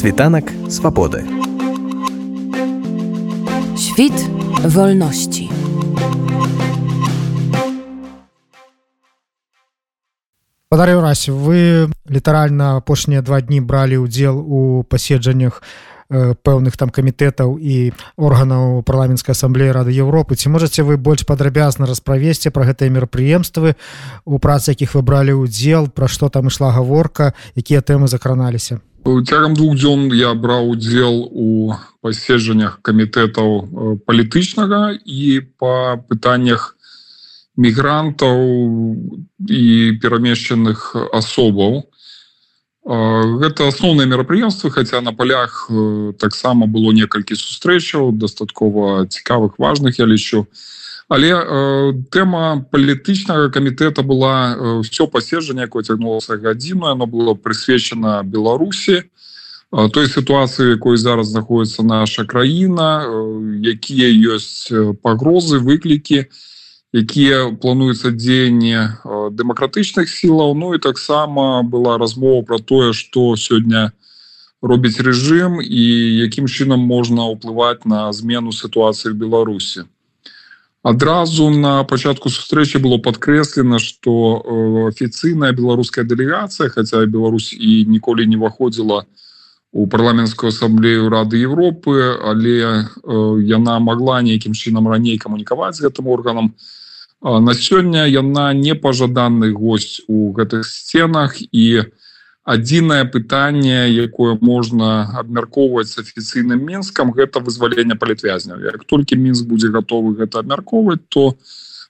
Світанак свабоды. Świt wolności. Падарю раз вы літаральна апошнія два дні бралі ўдзел у паседжаннях пэўных там камітэтаў і органаў парламенцкай асамблеі рады Еўропы ці можаце вы больш падрабязна расправесці пра гэтыя мерапрыемствы у працы якіх вы бралі ўдзел пра што там ішла гаворка якія тэмы закраналіся цягам двух дзён я браў удзел у паседжаннях камітэтаў э, палітычнага і па пытаннях мігрантаў і перамешчаных асобаў. Гэта асноўнае мерапрыемства, хаця на палях таксама было некалькі сустрэчаў, дастаткова цікавых важных я лічу. Але э, тэма палітычнага камітэта была ўсё паседжанне, якое цягнулася гадзіну, оно было прысвечана Беларусі, той сітуацыі, якой зараз знаходіцца наша краіна, якія ёсць пагрозы, выклікі, якія плануюцца дзеянне дэмакратычных сілаў. Ну і таксама была размова про тое што сёння робіць рэжым і якім чынам можна ўплываць на змену сітуацыі в Беларусі адразу на пачатку сустрэчы было падкрэслена што афіцыйная беларуская дэлегацыя хаця Беларусь і ніколі не выходзіла у парламенскую асамблею рады Европы але яна могла нейкім чынам раней камунікаваць гэтым органам. На сёння яна непажаданы гость у гэтых сценах і адзінае пытанне якое можна абмяркоўваць афіцыйным мінскам гэта вызвалення палітвязняў. Як толькі мінск будзе готовы гэта абмяркоўваць то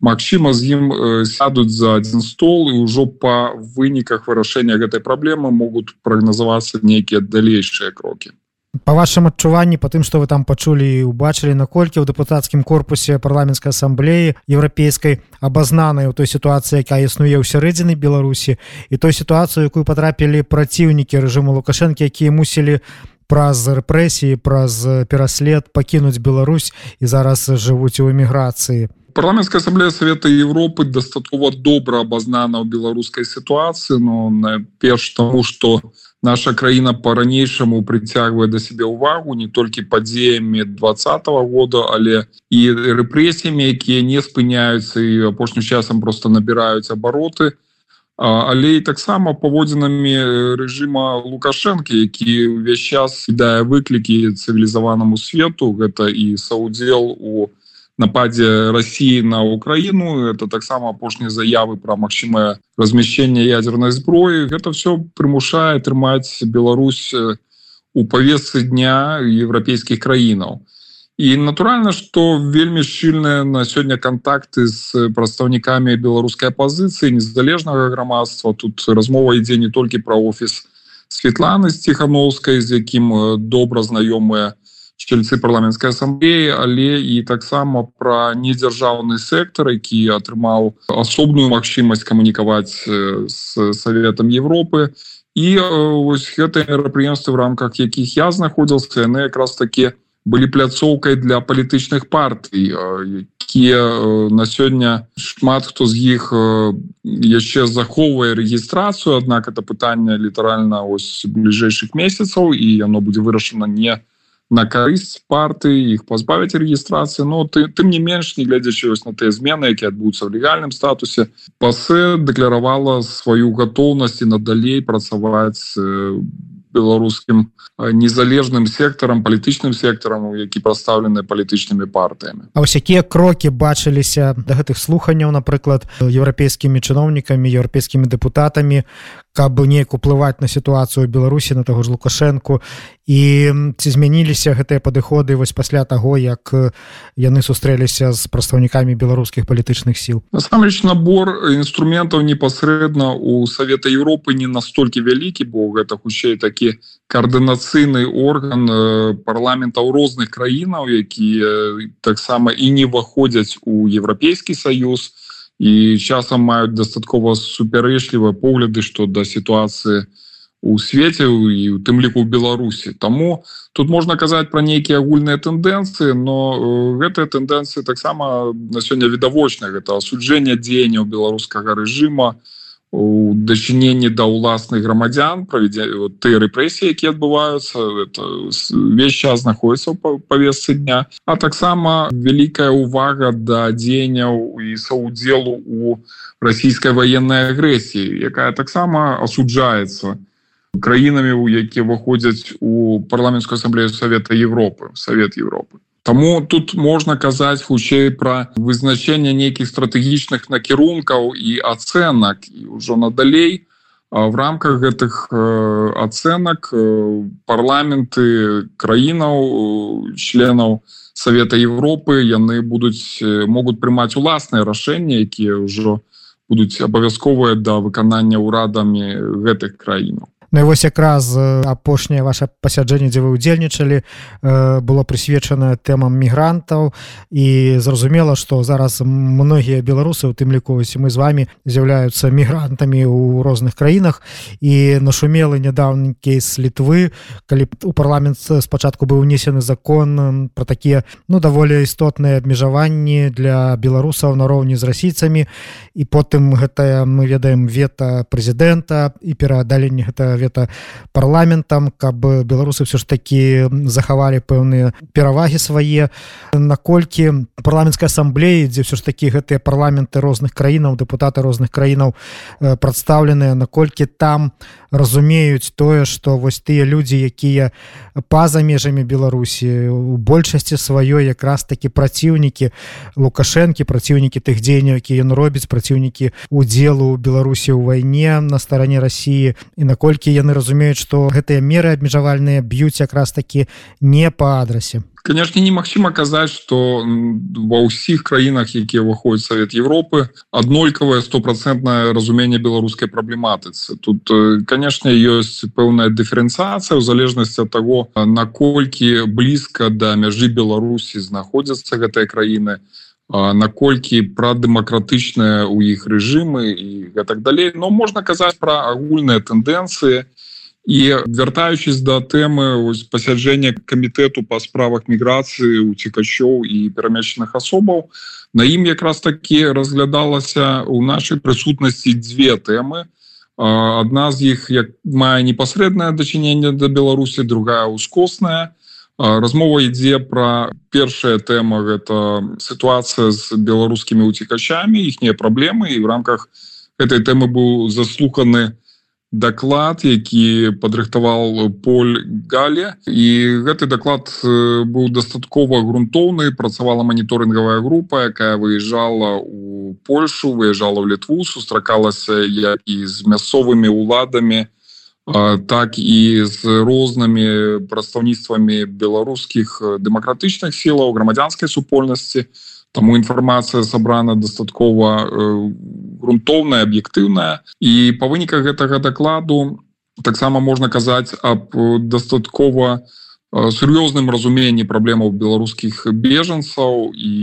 Мачыма з ім сядуць за адзін стол і ўжо па выніках вырашэння гэтай праблемы могуць прагназавацца нейкія далейшыя крокі по вашым адчуванні по тым что вы там пачулі убачылі наколькі ў депутатскім корпусе парламенской ассамблеі еўрапейскай абазнанай у той сітуацыі якая існуе ў сярэдзіны беларусі і той сітуацыю якую потрапілі праціўнікі рэжыму лукашэнкі якія мусілі праз рэпрэсіі праз пераслед пакінуць Беларусь і зараз жывуць у эміграцыі. Парламенская ассамблея совета Европы дастаткова добра абазнана ў беларускай сітуацыі но найперш тому что у наша краіна по-ранейшаму прыцягвае да сябе ўвагу не толькі падзеямі двадцатого года але і рэпрэсіямі якія не спыняюцца і апошнім часам просто набіраюць абароты. Але і таксама паводзінамі рэжыма лукашэнкі які ўвесь час дае выклікі цывілізаванаму свету. Гэта і саудзел у нападзе Росіі на Украіну это таксама апошнія заявы про магчымае размяшчэнне ядерной зброі гэта все прымушае трымаць Беларусь у павесцы дня еўрапейскіх краінаў і натуральна что вельмі шчыльныя на сёння контакты з прадстаўнікамі беларускай апозіцыі незалежнага грамадства тут размова ідзе не толькі про офіс Светланы тихохановскай з якім добра знаёмыя у шчыльцы парламенской ассамблеі але і таксама про недзяржаўны сектор які атрымаў асобную магчымасць камунікаваць с советом Европы. І ось гэтые мерапрыемствы в рамках якіх я знаходзіился яны якраз таки былі пляцоўкай для палітычных партый якія на сёння шмат хто з іх яшчэ захоўвае рэгістрацыю. Аднак это пытанне літаральна ось бліжэйшых месяцаў і яно будзе вырашана не у на карысць партыі іх пазбавіць рэгістрацыі но ты тым не менш не глядзячы вось на тыя змены які адбудуцца в легальным статусе пасе дэкляравала сваю гатоўнасць і надалей працаваць беларускім незалежным сектарам палітычным сектарам які прадстаўлены палітычнымі партыямі А вось якія крокі бачыліся да гэтых слуханняў напрыклад еўрапейскімі чыноўнікамі еўрапейскімі дэпутатамі каб неяк уплываць на сітуацыю беларусі на таго ж лукашэнку. І ці змяніліся гэтыя падыходы вось пасля таго як яны сустрэліся з прадстаўнікамі беларускіх палітычных сіл? Насамрэч набор інструментаў непасрэдна у савета Европы не настолькі вялікі бо гэта хутчэй такі каардынацыйны орган парламентаў розных краінаў якія таксама і не ўваходзяць у еўрапейскі саюз. то і часам маюць дастаткова супярэчлівыя погляды што да сітуацыі у свеце і у тым ліку беларусі Таму тут можна казаць пра нейкія агульныя тэндэнцыі но гэтыя тэндэнцыі таксама на сёння відавочна гэта асуджэнне дзеянняў беларускага рэжыма у дачыненні да ўласных грамадзян правядзе ты рэпрэсіі якія адбываюцца весь час знаходіцца ў павесцы дня. А таксама вялікая увага да дзеянняў і саўдзелу у расійскай военной агрэсіі якая таксама асуджаецца краінамі у якія выходзяць у парламенскую ассамблею Савета Европы Савет Европы Таму тут можна казаць хутчэй пра вызначэнне нейкіх стратэгічных накірункаў і ацэнак і ўжо надалей в рамках гэтых ацэнак парламенты краінаў членаў Савета Европы яны будуць могуць прымаць уласныя рашэнні якія ўжо будуць абавязковыя да выканання ўрадамі гэтых краінаў Ну, вось якраз апошняе ваше пасяджэнне дзе вы удзельнічалі было прысвечана тэмам мігрантаў. І зразумела што зараз многія беларусы у тым ліковасці мы з вами з'яўляюцца мігрантамі ў розных краінах. І нашумелы нядаўні кейс літвы калі у парламент спачатку быў унесены закон про такія ну даволі істотныя абмежаванні для беларусаў нароўні з расійцамі. І потым гэтая мы ведаем вета прэзідэнта і перааддаленне гэта вета парламентам каб беларусы все ж таки захавалі пэўныя перавагі свае. Наколькі парламенской ассамблеі дзе все ж таки гэтыя парламенты розных краінаў депутаты розных краінаў прадстаўленыя наколькі там разумеюць тое что вось тыя людзі якія па-за межамі беларусі у большасці сваёй якраз таки праціўнікі лукашэнкі праціўнікі тых дзеянняў які ён робіць праціўнікі удзелу беларусі ў вайне на старане Росіі і наколькі яны разумеюць што гэтыя меры абмежавальныя б'юць якраз такі не па адрасе. Конечно немагчыма казаць что ва ўсіх краінах якія выходзяць Савет Европы аднолькавае стопроцентное разуменне беларускай праблематыцы. Тут конечно ёсць пэўная дыферэнцыяцыя ў залежнасці ад того наколькі блізка да мяжы Беларусі знаходзяцца гэтыя краіны наколькі прадэмакратычныя у іх рэжымы і гэтак далей. Но можна казаць пра агульныя тэндэнцыі. І і вяртаючись до тэмы пасяджэння камітэту па справах міграцыі уцікачоў і перамяшчаных асобаў на ім якраз такі разглядалася у нашай прысутнасці дзве тэмы. Адна з іх як мае непасрэднае дачыненне да беларусі другая ускосная размова ідзе пра першая тэма гэта сітуацыя з беларускімі уцікачамі іхнія праблемы і в рамках этой тэмы быў заслуханы даклад які падрыхтаваў поль гале. І гэты даклад быў дастаткова грунтоўны працавала маніторынгавая група якая выязджала у польшу выязджала в літву сустракалася як і з мясцовымі уладамі так і з рознымі прадстаўніцтвамі беларускіх дэмакратычных сілаў грамадзянскай супольнасці. Таму інфармацыя сабрана дастаткова э, грунтоўная аб'ектыўная. І па выніках гэтага дакладу таксама можна казаць аб дастаткова сур'ёзным разуменні праблемаў беларускіх бежанцаў і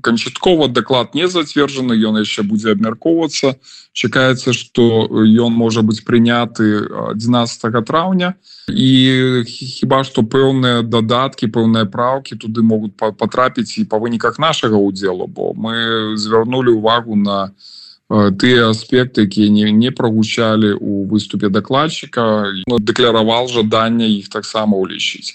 канчаткова даклад не зацверджаны ён яшчэ будзе абмяркоўвацца чакаецца што ён можа быць прыняты 11 траўня і хіба што пэўныя дадаткі пэўныя праўкі туды могуць патрапіць і па выніках нашага удзелу бо мы звярнули увагу на на тыя аспекты якія не, не прагучалі у выступе дакладчыка ну, дэкляраваў жаданне іх таксама ўлічыць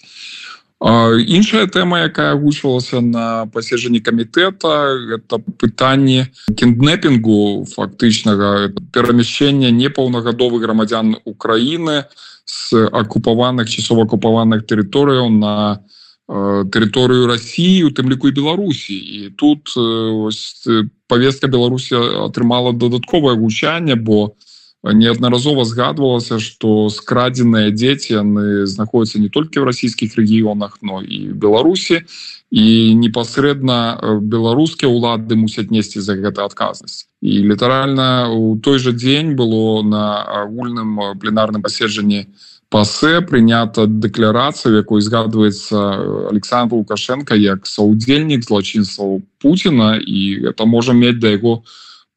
іншая тэма якая агучвалася на паседжанні камітэта это пытанне кенднепінгу фактычнага перамяшчэння непаўнагадовых грамадзян Украіны з акупаваных часова акупаваных тэрыторыяў на тэрыторыю Росіі у тым ліку і Беларусі і тут ось, повестка Беларусі атрымала дадатковае гучанне бо неаднаразова згадвалася что скрадзеныя дзеці яны знаходзяцца не толькі в расійскіх рэгіёнах но і Беларусі і непасрэдна беларускія ўлады мусяць несці за гэта адказнасць і літаральна у той жа дзень было на агульным пленарным паседжанні пасе прынята дэкларацыя якой згадваецца Александр лукашенко як саўдзельнік злачынстваў Пуціна і это можа мець да яго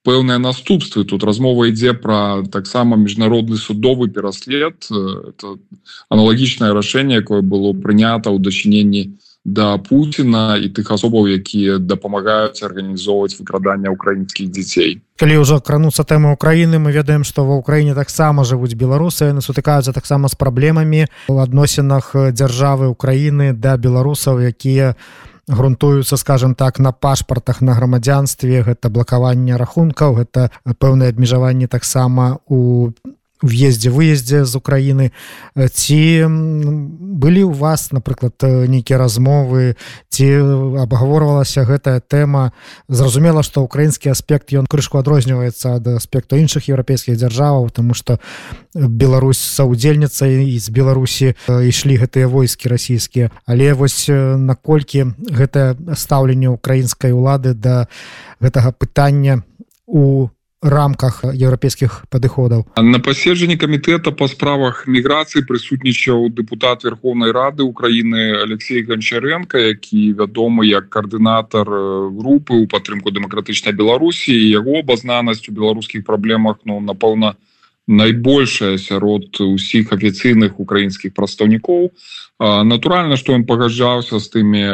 пэўныя наступствы. Тут размова ідзе пра таксама міжнародны судовы пераслед это аналагічнае рашэнне якое было прынята ў дачыненні да Пуціна і тых асобаў якія дапамагаюць арганізоўваць выкраданне украінскіх дзяцей. Калі ўжо крануцца тэмы Украіны мы ведаем што ва ўкраіне таксама жывуць беларусы яны сутыкаюцца таксама з праблемамі у адносінах дзяржавы Украіны да беларусаў якія грунтуюцца скажем так на пашпартах на грамадзянстве. Гэта блакаванне рахункаў гэта пэўнае абмежаванне таксама у в'ездзе выездзе з Украіны. Ці былі у вас напрыклад нейкія размовы ці абгаворвалася гэтая тэма? Зразумела што украінскі аспект ён крышку адрозніваецца ад аспекту іншых еўрапейскіх дзяржаваў тому что Беларусь саўдзельніца і з Беларусі ішлі гэтыя войскі расійскія. Але вось наколькі гэтае стаўленне украінскай улады да гэтага пытання у рамках еўрапейскіх падыходаў. На паседжанні камітэта па справах міграцыі прысутнічаў депутат Верховнай рады Украіны Алексей гончаренко які вядомы як каардынатар групы ў падтрымку дэмакратычнай Беларусі яго абазнанасць у беларускіх праблемах ну напэўна найбольшая сярод усіх афіцыйных украінскіх прадстаўнікоў. Натуральна што ён пагаджаўся з тымі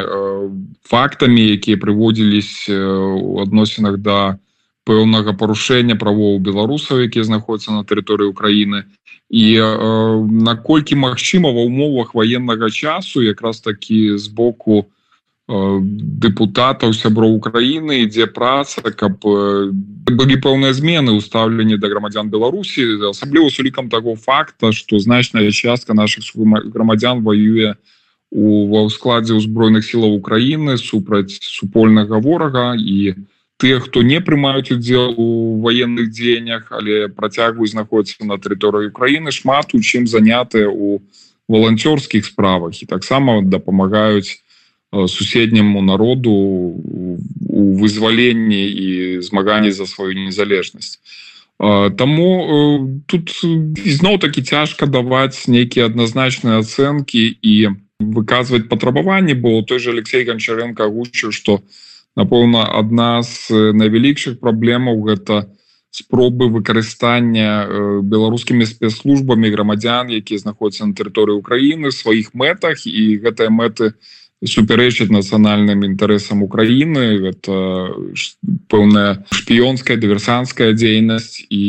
фактамі якія прыводзіліся у адносінах да до пэўнага парушэння правоў беларусаў якія знаходзяцца на тэрыторыі Украіны. І э, наколькі магчыма ва ўмовах военнага часу якраз такі з боку э, депутатаў сяброў Украіны ідзе праца каб э, былі пэўныя змены ўстаўлення да грамадзян Беларусі асабліва с улікам таго факта што значная частка наших грамадзян воюе у ва складзе ўзброеных сілаў Украіны супраць супольнага ворага. І у тыя хто не прымаюць удзел у военных дзеяннях але працягваюць знаходзіцца на тэрыторыі Украіны шмат у чым занятыя у волонцёрскіх справах. І таксама дапамагаюць суседняму народу у вызваленні і змаганні за сваю незалежнасць. Таму тут ізноў такі цяжка даваць нейкія адназначныя ацэнкі і выказваць патрабаванні бо той же Алексей гончаренко гучыў што у напэўна адна з найвялікшых праблемаў гэта спробы выкарыстання беларускімі спецслужбамі грамадзян якія знаходзяцца на тэрыторыі Украіны сваіх мэтах. І гэтыя мэты супярэчаць нацыянальным інтарэсам Украіны. Гэта пэўная шпіёнская дыверсанская дзейнасць. І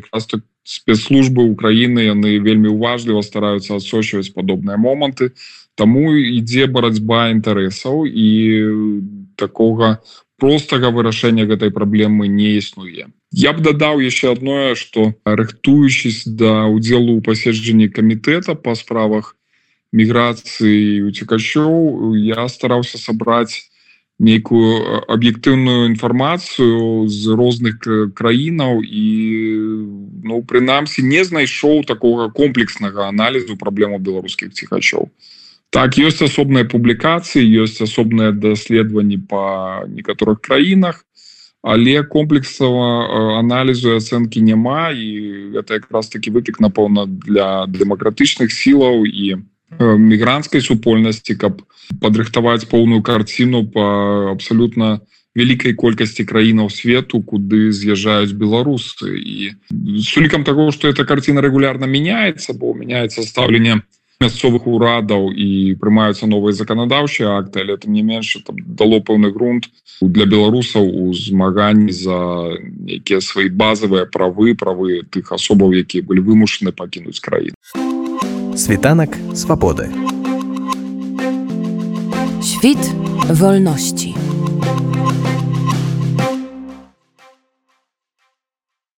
якраз так спецслужбы Украіны яны вельмі уважліва стараюцца адсочваць падобныя моманты. Таму ідзе барацьба інтарэсаў. І такога простага вырашэння гэтай праблемы не існуе. Я б дадаў яшчэ адное, што рыхтуючись да удзелу ў паседжанні камітэта па справах міграцыі уцекачоў, я стараўся сабраць нейкую аб'ектыўную інфармацыю з розных краінаў і ну, прынамсі не знайшоў такога комплекснага аналізу праблему беларускіх ціхачоў. Так ёсць асобныя публікацыі ёсць асобныя даследаванні по некаторых краінах але комплексава аналізу ацэнкі няма і гэта якраз таки выклік напэўна для дэмакратычных сілаў і мігрантскай супольнасці каб падрыхтаваць поўную карціну по абсалютна вялікай колькасці краінаў свету куды з'язджаюць беларусы. І с улікам того что эта карціна регулярна мяняецца бо мяняецца стаўленне мясцовых урадаў і прымаюцца новыя заканадаўчыя акты але там не менш там дало пэўны грунт для беларусаў у змаганні за якія свои базовыя правы правы тых асобаў якія былі вымушаны пакінуць краіну. Світанак свабоды. Світ вольнасці. у